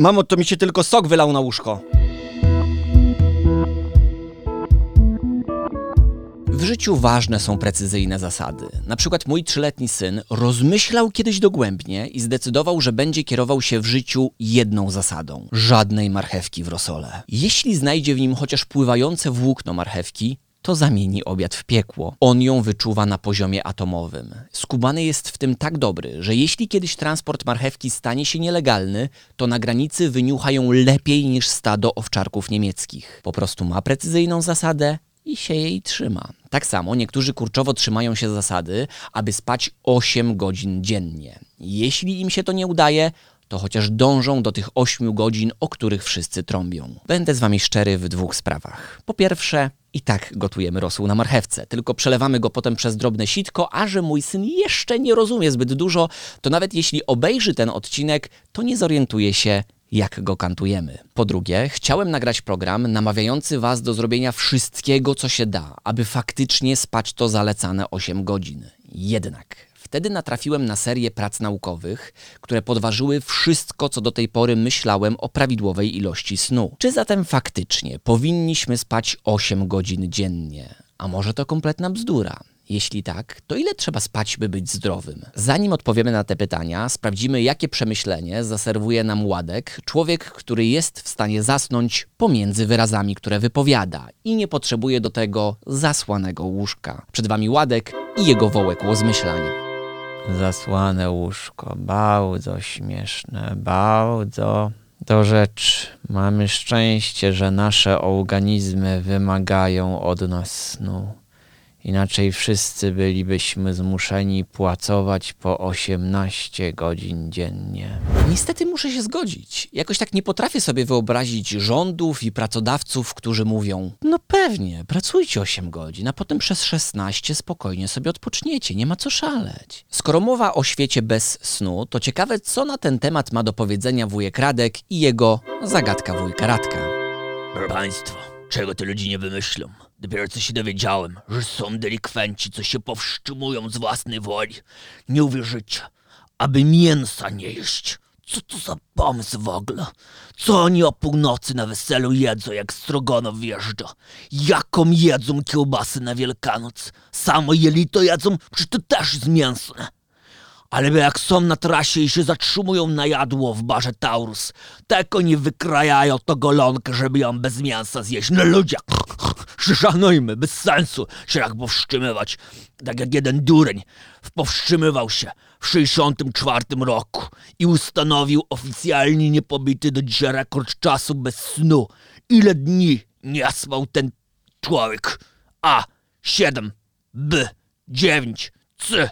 Mamo, to mi się tylko sok wylał na łóżko. W życiu ważne są precyzyjne zasady. Na przykład mój trzyletni syn rozmyślał kiedyś dogłębnie i zdecydował, że będzie kierował się w życiu jedną zasadą: żadnej marchewki w rosole. Jeśli znajdzie w nim chociaż pływające włókno marchewki, to zamieni obiad w piekło. On ją wyczuwa na poziomie atomowym. Skubany jest w tym tak dobry, że jeśli kiedyś transport marchewki stanie się nielegalny, to na granicy wyniucha ją lepiej niż stado owczarków niemieckich. Po prostu ma precyzyjną zasadę i się jej trzyma. Tak samo niektórzy kurczowo trzymają się zasady, aby spać 8 godzin dziennie. Jeśli im się to nie udaje, to chociaż dążą do tych 8 godzin, o których wszyscy trąbią. Będę z wami szczery w dwóch sprawach. Po pierwsze, i tak gotujemy rosół na marchewce, tylko przelewamy go potem przez drobne sitko, a że mój syn jeszcze nie rozumie zbyt dużo, to nawet jeśli obejrzy ten odcinek, to nie zorientuje się, jak go kantujemy. Po drugie, chciałem nagrać program namawiający Was do zrobienia wszystkiego, co się da, aby faktycznie spać to zalecane 8 godzin. Jednak wtedy natrafiłem na serię prac naukowych, które podważyły wszystko, co do tej pory myślałem o prawidłowej ilości snu. Czy zatem faktycznie powinniśmy spać 8 godzin dziennie? A może to kompletna bzdura? Jeśli tak, to ile trzeba spać, by być zdrowym? Zanim odpowiemy na te pytania, sprawdzimy, jakie przemyślenie zaserwuje nam Ładek, człowiek, który jest w stanie zasnąć pomiędzy wyrazami, które wypowiada i nie potrzebuje do tego zasłanego łóżka. Przed Wami Ładek i jego wołek łozmyślań. Zasłane łóżko, bardzo śmieszne, bardzo do rzeczy. Mamy szczęście, że nasze organizmy wymagają od nas snu. Inaczej wszyscy bylibyśmy zmuszeni płacować po 18 godzin dziennie. Niestety muszę się zgodzić. Jakoś tak nie potrafię sobie wyobrazić rządów i pracodawców, którzy mówią: No pewnie, pracujcie 8 godzin, a potem przez 16 spokojnie sobie odpoczniecie, nie ma co szaleć. Skoro mowa o świecie bez snu, to ciekawe, co na ten temat ma do powiedzenia wujek Radek i jego zagadka wujka Radka. Proszę Państwa, czego te ludzie nie wymyślą? Dopiero co się dowiedziałem, że są delikwenci, co się powstrzymują z własnej woli. Nie uwierzycie, aby mięsa nie jeść. Co to za pomysł w ogóle? Co oni o północy na weselu jedzą, jak Strogonow wjeżdża? Jaką jedzą kiełbasy na Wielkanoc? Samo jelito jedzą? Czy to też jest mięsne? Ale jak są na trasie i się zatrzymują na jadło w barze Taurus, tak oni wykrajają to golonkę, żeby ją bez mięsa zjeść. No ludzie, szanujmy, bez sensu się tak powstrzymywać. Tak jak jeden dureń powstrzymywał się w 64 roku i ustanowił oficjalnie niepobity do dzisiaj rekord czasu bez snu. Ile dni nie spał ten człowiek? A. 7. B. 9. C.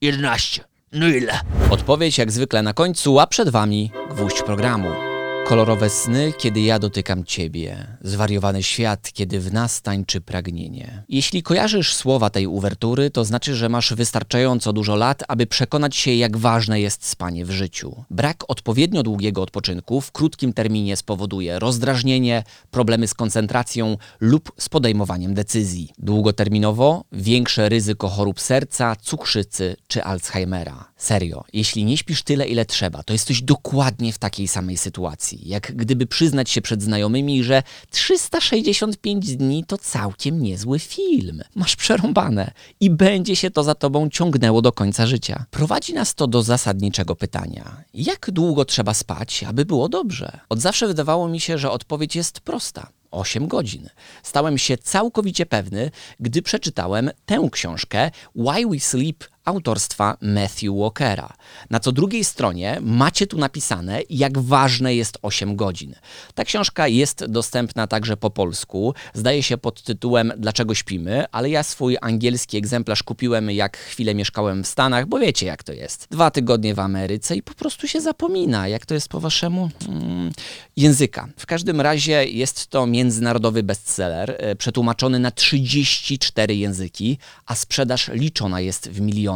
11. No ile? Odpowiedź jak zwykle na końcu, a przed Wami gwóźdź programu. Kolorowe sny, kiedy ja dotykam ciebie. Zwariowany świat, kiedy w nas tańczy pragnienie. Jeśli kojarzysz słowa tej uwertury, to znaczy, że masz wystarczająco dużo lat, aby przekonać się, jak ważne jest spanie w życiu. Brak odpowiednio długiego odpoczynku w krótkim terminie spowoduje rozdrażnienie, problemy z koncentracją lub z podejmowaniem decyzji. Długoterminowo większe ryzyko chorób serca, cukrzycy czy Alzheimera. Serio, jeśli nie śpisz tyle, ile trzeba, to jesteś dokładnie w takiej samej sytuacji. Jak gdyby przyznać się przed znajomymi, że 365 dni to całkiem niezły film. Masz przerąbane i będzie się to za tobą ciągnęło do końca życia. Prowadzi nas to do zasadniczego pytania: jak długo trzeba spać, aby było dobrze? Od zawsze wydawało mi się, że odpowiedź jest prosta. 8 godzin. Stałem się całkowicie pewny, gdy przeczytałem tę książkę Why We Sleep autorstwa Matthew Walkera. Na co drugiej stronie macie tu napisane, jak ważne jest 8 godzin. Ta książka jest dostępna także po polsku. Zdaje się pod tytułem Dlaczego śpimy, ale ja swój angielski egzemplarz kupiłem jak chwilę mieszkałem w Stanach, bo wiecie jak to jest. Dwa tygodnie w Ameryce i po prostu się zapomina, jak to jest po waszemu hmm, języka. W każdym razie jest to międzynarodowy bestseller, e, przetłumaczony na 34 języki, a sprzedaż liczona jest w milionach.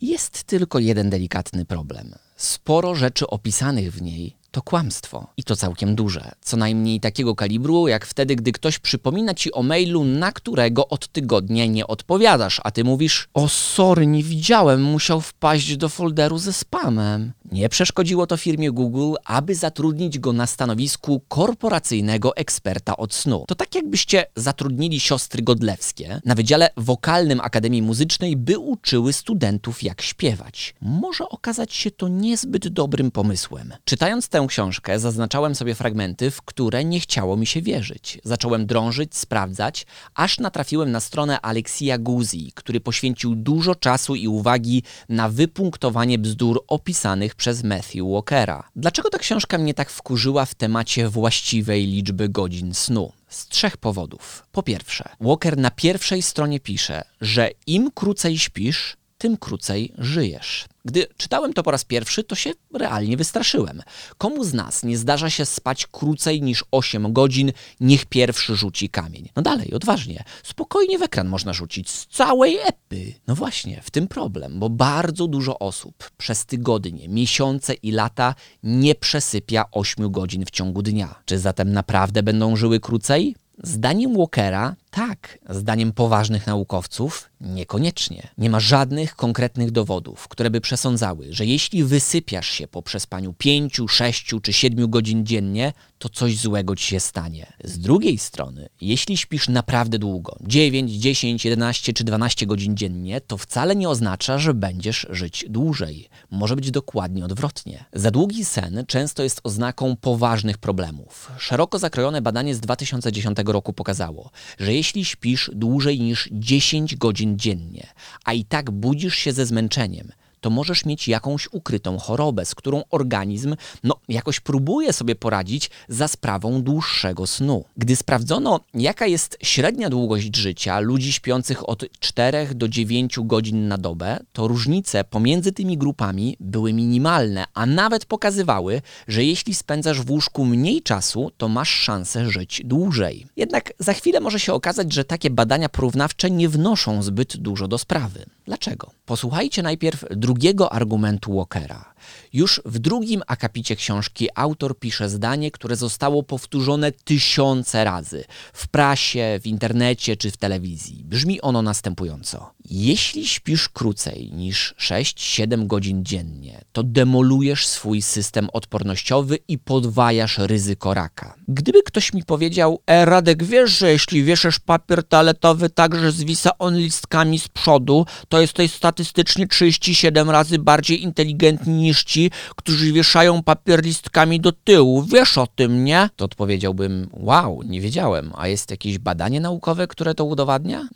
Jest tylko jeden delikatny problem. Sporo rzeczy opisanych w niej to kłamstwo. I to całkiem duże. Co najmniej takiego kalibru, jak wtedy, gdy ktoś przypomina ci o mailu, na którego od tygodnia nie odpowiadasz, a ty mówisz: O, sorry, nie widziałem, musiał wpaść do folderu ze spamem. Nie przeszkodziło to firmie Google, aby zatrudnić go na stanowisku korporacyjnego eksperta od snu. To tak jakbyście zatrudnili siostry Godlewskie na Wydziale Wokalnym Akademii Muzycznej, by uczyły studentów jak śpiewać. Może okazać się to niezbyt dobrym pomysłem. Czytając tę książkę, zaznaczałem sobie fragmenty, w które nie chciało mi się wierzyć. Zacząłem drążyć, sprawdzać, aż natrafiłem na stronę Alexia Guzi, który poświęcił dużo czasu i uwagi na wypunktowanie bzdur opisanych przez Matthew Walkera. Dlaczego ta książka mnie tak wkurzyła w temacie właściwej liczby godzin snu? Z trzech powodów. Po pierwsze, Walker na pierwszej stronie pisze, że im krócej śpisz, tym krócej żyjesz. Gdy czytałem to po raz pierwszy, to się realnie wystraszyłem. Komu z nas nie zdarza się spać krócej niż 8 godzin, niech pierwszy rzuci kamień? No dalej, odważnie. Spokojnie w ekran można rzucić z całej epy. No właśnie, w tym problem, bo bardzo dużo osób przez tygodnie, miesiące i lata nie przesypia 8 godzin w ciągu dnia. Czy zatem naprawdę będą żyły krócej? Zdaniem Walkera tak, zdaniem poważnych naukowców niekoniecznie. Nie ma żadnych konkretnych dowodów, które by przesądzały, że jeśli wysypiasz się po przespaniu 5, 6 czy 7 godzin dziennie, to coś złego ci się stanie. Z drugiej strony, jeśli śpisz naprawdę długo, 9, 10, 11 czy 12 godzin dziennie, to wcale nie oznacza, że będziesz żyć dłużej. Może być dokładnie odwrotnie. Za długi sen często jest oznaką poważnych problemów. Szeroko zakrojone badanie z 2010 roku pokazało, że jeśli jeśli śpisz dłużej niż 10 godzin dziennie, a i tak budzisz się ze zmęczeniem, to możesz mieć jakąś ukrytą chorobę, z którą organizm no, jakoś próbuje sobie poradzić za sprawą dłuższego snu. Gdy sprawdzono, jaka jest średnia długość życia ludzi śpiących od 4 do 9 godzin na dobę, to różnice pomiędzy tymi grupami były minimalne, a nawet pokazywały, że jeśli spędzasz w łóżku mniej czasu, to masz szansę żyć dłużej. Jednak za chwilę może się okazać, że takie badania porównawcze nie wnoszą zbyt dużo do sprawy. Dlaczego? Posłuchajcie najpierw drugiego argumentu Walkera. Już w drugim akapicie książki autor pisze zdanie, które zostało powtórzone tysiące razy w prasie, w internecie czy w telewizji. Brzmi ono następująco: Jeśli śpisz krócej niż 6-7 godzin dziennie, to demolujesz swój system odpornościowy i podwajasz ryzyko raka. Gdyby ktoś mi powiedział, e Radek, wiesz, że jeśli wieszasz papier toaletowy tak, że zwisa on listkami z przodu, to jesteś statystycznie 37 razy bardziej inteligentni niż ci, którzy wieszają papier listkami do tyłu. Wiesz o tym, nie? To odpowiedziałbym, wow, nie wiedziałem. A jest jakieś badanie naukowe, które to udowadnia?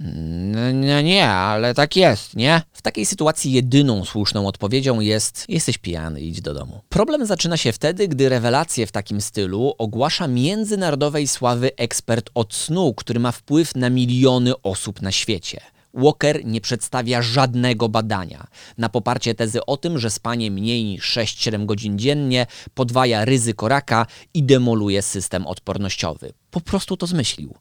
No nie, ale tak jest, nie? W takiej sytuacji jedyną słuszną odpowiedzią jest, jesteś pijany, idź do domu. Problem zaczyna się wtedy, gdy rewelacje w takim stylu ogłasza międzynarodowej sławy ekspert od snu, który ma wpływ na miliony osób na świecie. Walker nie przedstawia żadnego badania. Na poparcie tezy o tym, że spanie mniej niż 6-7 godzin dziennie podwaja ryzyko raka i demoluje system odpornościowy po prostu to zmyślił.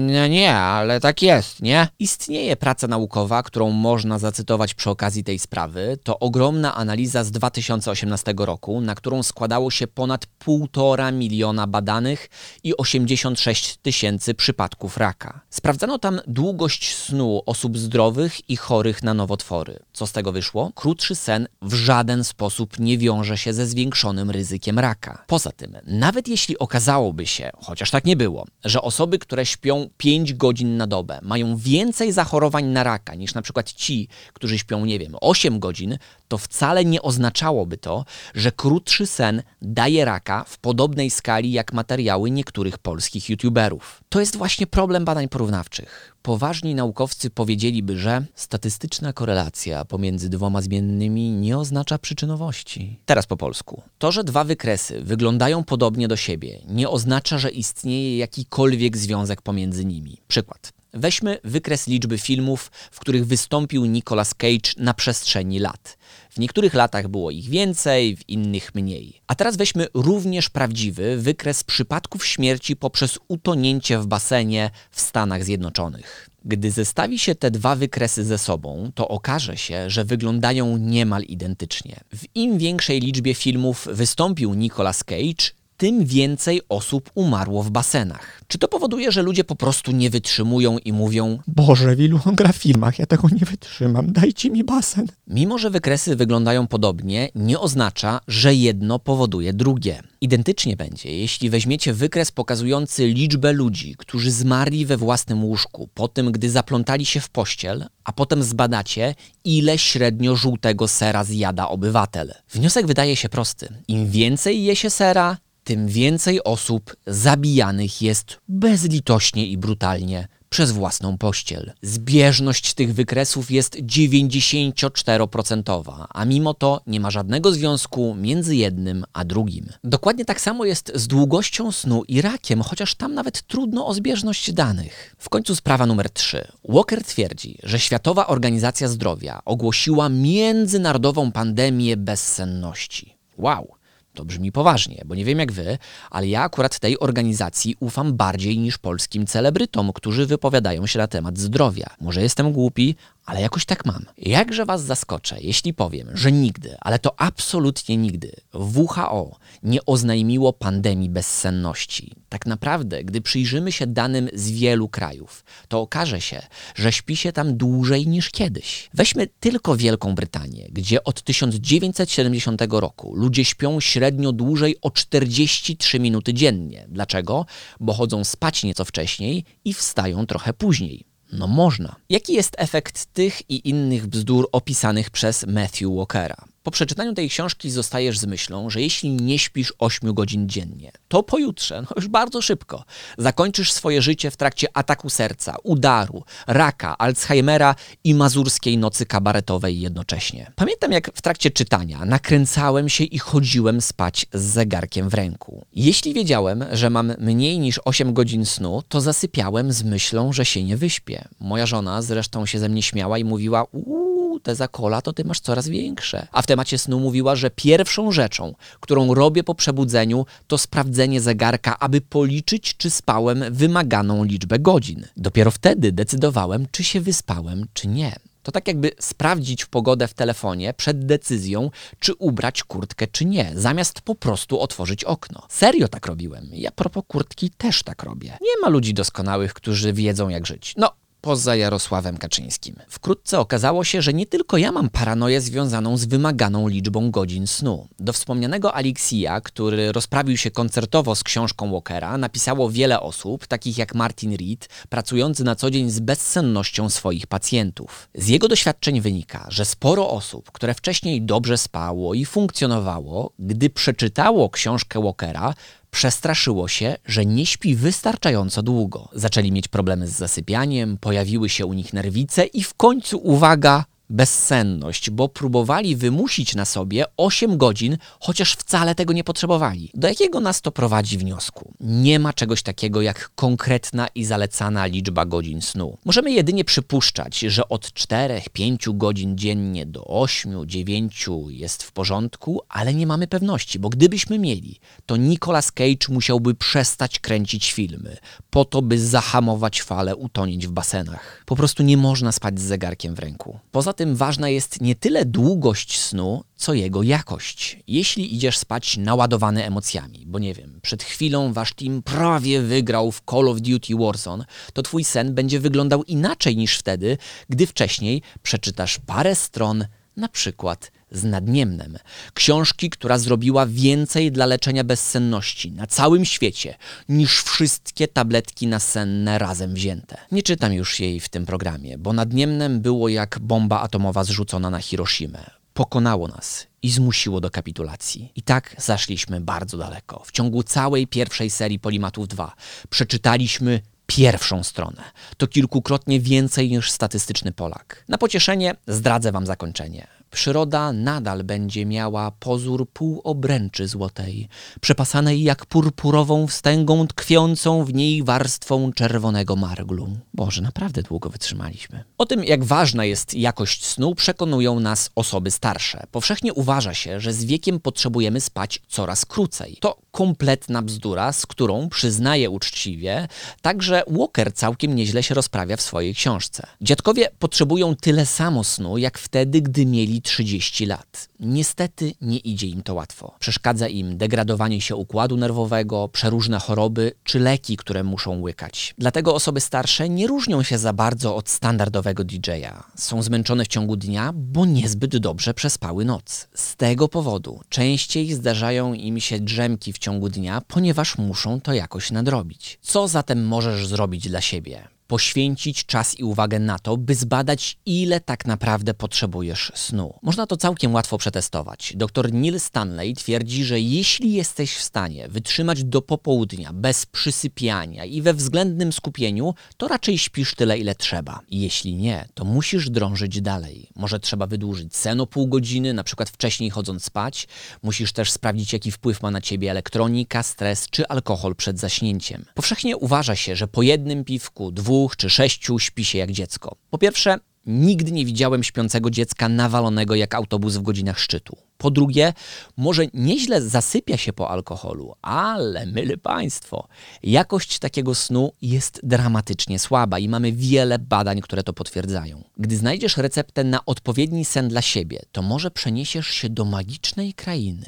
No, nie, ale tak jest, nie? Istnieje praca naukowa, którą można zacytować przy okazji tej sprawy. To ogromna analiza z 2018 roku, na którą składało się ponad 1,5 miliona badanych i 86 tysięcy przypadków raka. Sprawdzano tam długość snu osób zdrowych i chorych na nowotwory. Co z tego wyszło? Krótszy sen w żaden sposób nie wiąże się ze zwiększonym ryzykiem raka. Poza tym, nawet jeśli okazałoby się, chociaż tak tak nie było, że osoby, które śpią 5 godzin na dobę, mają więcej zachorowań na raka niż na przykład ci, którzy śpią, nie wiem, 8 godzin, to wcale nie oznaczałoby to, że krótszy sen daje raka w podobnej skali jak materiały niektórych polskich youtuberów. To jest właśnie problem badań porównawczych. Poważni naukowcy powiedzieliby, że statystyczna korelacja pomiędzy dwoma zmiennymi nie oznacza przyczynowości. Teraz po polsku. To, że dwa wykresy wyglądają podobnie do siebie, nie oznacza, że istnieje jakikolwiek związek pomiędzy nimi. Przykład. Weźmy wykres liczby filmów, w których wystąpił Nicolas Cage na przestrzeni lat. W niektórych latach było ich więcej, w innych mniej. A teraz weźmy również prawdziwy wykres przypadków śmierci poprzez utonięcie w basenie w Stanach Zjednoczonych. Gdy zestawi się te dwa wykresy ze sobą, to okaże się, że wyglądają niemal identycznie. W im większej liczbie filmów wystąpił Nicolas Cage, tym więcej osób umarło w basenach. Czy to powoduje, że ludzie po prostu nie wytrzymują i mówią: Boże, w ilu on gra filmach, ja tego nie wytrzymam, dajcie mi basen. Mimo, że wykresy wyglądają podobnie, nie oznacza, że jedno powoduje drugie. Identycznie będzie, jeśli weźmiecie wykres pokazujący liczbę ludzi, którzy zmarli we własnym łóżku po tym, gdy zaplątali się w pościel, a potem zbadacie, ile średnio żółtego sera zjada obywatel. Wniosek wydaje się prosty. Im więcej je się sera, tym więcej osób zabijanych jest bezlitośnie i brutalnie przez własną pościel. Zbieżność tych wykresów jest 94%, a mimo to nie ma żadnego związku między jednym a drugim. Dokładnie tak samo jest z długością snu i rakiem, chociaż tam nawet trudno o zbieżność danych. W końcu sprawa numer 3. Walker twierdzi, że Światowa Organizacja Zdrowia ogłosiła międzynarodową pandemię bezsenności. Wow! To brzmi poważnie, bo nie wiem jak wy, ale ja akurat tej organizacji ufam bardziej niż polskim celebrytom, którzy wypowiadają się na temat zdrowia. Może jestem głupi, ale jakoś tak mam. Jakże was zaskoczę, jeśli powiem, że nigdy, ale to absolutnie nigdy, WHO nie oznajmiło pandemii bezsenności. Tak naprawdę, gdy przyjrzymy się danym z wielu krajów, to okaże się, że śpi się tam dłużej niż kiedyś. Weźmy tylko Wielką Brytanię, gdzie od 1970 roku ludzie śpią średnio dłużej o 43 minuty dziennie. Dlaczego? Bo chodzą spać nieco wcześniej i wstają trochę później. No można. Jaki jest efekt tych i innych bzdur opisanych przez Matthew Walkera? Po przeczytaniu tej książki zostajesz z myślą, że jeśli nie śpisz 8 godzin dziennie, to pojutrze, no już bardzo szybko, zakończysz swoje życie w trakcie ataku serca, udaru, raka, Alzheimera i mazurskiej nocy kabaretowej jednocześnie. Pamiętam jak w trakcie czytania nakręcałem się i chodziłem spać z zegarkiem w ręku. Jeśli wiedziałem, że mam mniej niż 8 godzin snu, to zasypiałem z myślą, że się nie wyśpię. Moja żona zresztą się ze mnie śmiała i mówiła, uuu, te zakola to ty masz coraz większe. A w temacie snu mówiła, że pierwszą rzeczą, którą robię po przebudzeniu, to sprawdzenie zegarka, aby policzyć, czy spałem wymaganą liczbę godzin. Dopiero wtedy decydowałem, czy się wyspałem, czy nie. To tak jakby sprawdzić pogodę w telefonie przed decyzją, czy ubrać kurtkę, czy nie, zamiast po prostu otworzyć okno. Serio tak robiłem. Ja propos kurtki też tak robię. Nie ma ludzi doskonałych, którzy wiedzą jak żyć. No, poza Jarosławem Kaczyńskim. Wkrótce okazało się, że nie tylko ja mam paranoję związaną z wymaganą liczbą godzin snu. Do wspomnianego Alexia, który rozprawił się koncertowo z książką Walkera, napisało wiele osób, takich jak Martin Reed, pracujący na co dzień z bezsennością swoich pacjentów. Z jego doświadczeń wynika, że sporo osób, które wcześniej dobrze spało i funkcjonowało, gdy przeczytało książkę Walkera, przestraszyło się, że nie śpi wystarczająco długo. Zaczęli mieć problemy z zasypianiem, pojawiły się u nich nerwice i w końcu, uwaga, bezsenność, bo próbowali wymusić na sobie 8 godzin, chociaż wcale tego nie potrzebowali. Do jakiego nas to prowadzi wniosku? Nie ma czegoś takiego jak konkretna i zalecana liczba godzin snu. Możemy jedynie przypuszczać, że od 4-5 godzin dziennie do 8-9 jest w porządku, ale nie mamy pewności, bo gdybyśmy mieli, to Nicolas Cage musiałby przestać kręcić filmy, po to, by zahamować falę, utonić w basenach. Po prostu nie można spać z zegarkiem w ręku. Poza tym ważna jest nie tyle długość snu, co jego jakość. Jeśli idziesz spać naładowany emocjami, bo nie wiem, przed chwilą wasz team prawie wygrał w Call of Duty Warzone, to twój sen będzie wyglądał inaczej niż wtedy, gdy wcześniej przeczytasz parę stron, na przykład z Nadniemnem. Książki, która zrobiła więcej dla leczenia bezsenności na całym świecie niż wszystkie tabletki nasenne razem wzięte. Nie czytam już jej w tym programie, bo Nadniemnem było jak bomba atomowa zrzucona na Hiroshimę. Pokonało nas i zmusiło do kapitulacji. I tak zaszliśmy bardzo daleko. W ciągu całej pierwszej serii Polimatów 2 przeczytaliśmy pierwszą stronę. To kilkukrotnie więcej niż statystyczny Polak. Na pocieszenie zdradzę wam zakończenie. Przyroda nadal będzie miała pozór półobręczy złotej, przepasanej jak purpurową wstęgą tkwiącą w niej warstwą czerwonego marglu. Boże, naprawdę długo wytrzymaliśmy. O tym, jak ważna jest jakość snu, przekonują nas osoby starsze. Powszechnie uważa się, że z wiekiem potrzebujemy spać coraz krócej. To kompletna bzdura, z którą, przyznaję uczciwie, także Walker całkiem nieźle się rozprawia w swojej książce. Dziadkowie potrzebują tyle samo snu, jak wtedy, gdy mieli 30 lat. Niestety nie idzie im to łatwo. Przeszkadza im degradowanie się układu nerwowego, przeróżne choroby czy leki, które muszą łykać. Dlatego osoby starsze nie różnią się za bardzo od standardowego DJ-a. Są zmęczone w ciągu dnia, bo niezbyt dobrze przespały noc. Z tego powodu częściej zdarzają im się drzemki w ciągu dnia, ponieważ muszą to jakoś nadrobić. Co zatem możesz zrobić dla siebie? Poświęcić czas i uwagę na to, by zbadać, ile tak naprawdę potrzebujesz snu. Można to całkiem łatwo przetestować. Dr Neil Stanley twierdzi, że jeśli jesteś w stanie wytrzymać do popołudnia bez przysypiania i we względnym skupieniu, to raczej śpisz tyle, ile trzeba. Jeśli nie, to musisz drążyć dalej. Może trzeba wydłużyć sen o pół godziny, na przykład wcześniej chodząc spać. Musisz też sprawdzić, jaki wpływ ma na ciebie elektronika, stres czy alkohol przed zaśnięciem. Powszechnie uważa się, że po jednym piwku, dwóch dwóch czy sześciu śpi się jak dziecko. Po pierwsze, nigdy nie widziałem śpiącego dziecka nawalonego jak autobus w godzinach szczytu. Po drugie, może nieźle zasypia się po alkoholu, ale myle Państwo, jakość takiego snu jest dramatycznie słaba i mamy wiele badań, które to potwierdzają. Gdy znajdziesz receptę na odpowiedni sen dla siebie, to może przeniesiesz się do magicznej krainy,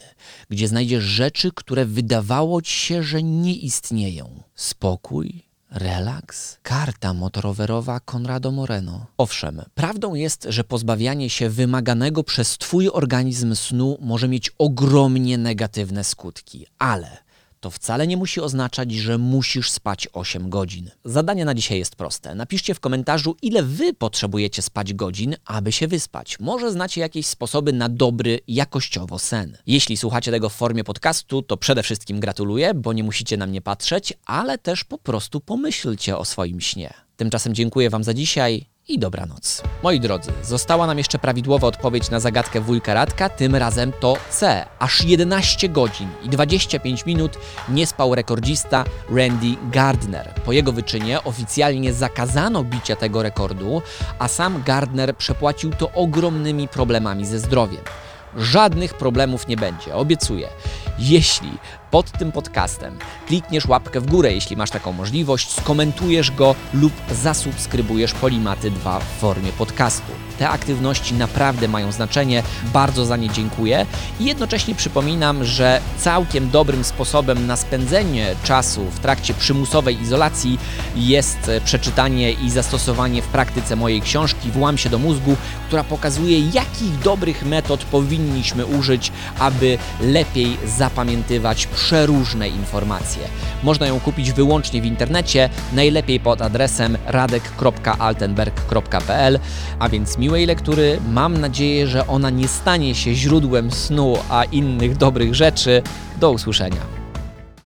gdzie znajdziesz rzeczy, które wydawało ci się, że nie istnieją. Spokój, Relaks? Karta motorowerowa Conrado Moreno. Owszem, prawdą jest, że pozbawianie się wymaganego przez Twój organizm snu może mieć ogromnie negatywne skutki, ale to wcale nie musi oznaczać, że musisz spać 8 godzin. Zadanie na dzisiaj jest proste. Napiszcie w komentarzu, ile wy potrzebujecie spać godzin, aby się wyspać. Może znacie jakieś sposoby na dobry, jakościowo sen. Jeśli słuchacie tego w formie podcastu, to przede wszystkim gratuluję, bo nie musicie na mnie patrzeć, ale też po prostu pomyślcie o swoim śnie. Tymczasem dziękuję Wam za dzisiaj i dobranoc. Moi drodzy, została nam jeszcze prawidłowa odpowiedź na zagadkę wujka Radka, tym razem to C. Aż 11 godzin i 25 minut nie spał rekordzista Randy Gardner. Po jego wyczynie oficjalnie zakazano bicia tego rekordu, a sam Gardner przepłacił to ogromnymi problemami ze zdrowiem. Żadnych problemów nie będzie, obiecuję. Jeśli pod tym podcastem. Klikniesz łapkę w górę, jeśli masz taką możliwość, skomentujesz go lub zasubskrybujesz Polimaty 2 w formie podcastu. Te aktywności naprawdę mają znaczenie, bardzo za nie dziękuję. I jednocześnie przypominam, że całkiem dobrym sposobem na spędzenie czasu w trakcie przymusowej izolacji jest przeczytanie i zastosowanie w praktyce mojej książki Włam się do mózgu, która pokazuje, jakich dobrych metod powinniśmy użyć, aby lepiej zapamiętywać przeróżne informacje. Można ją kupić wyłącznie w internecie, najlepiej pod adresem radek.altenberg.pl, a więc miłej lektury. Mam nadzieję, że ona nie stanie się źródłem snu, a innych dobrych rzeczy. Do usłyszenia.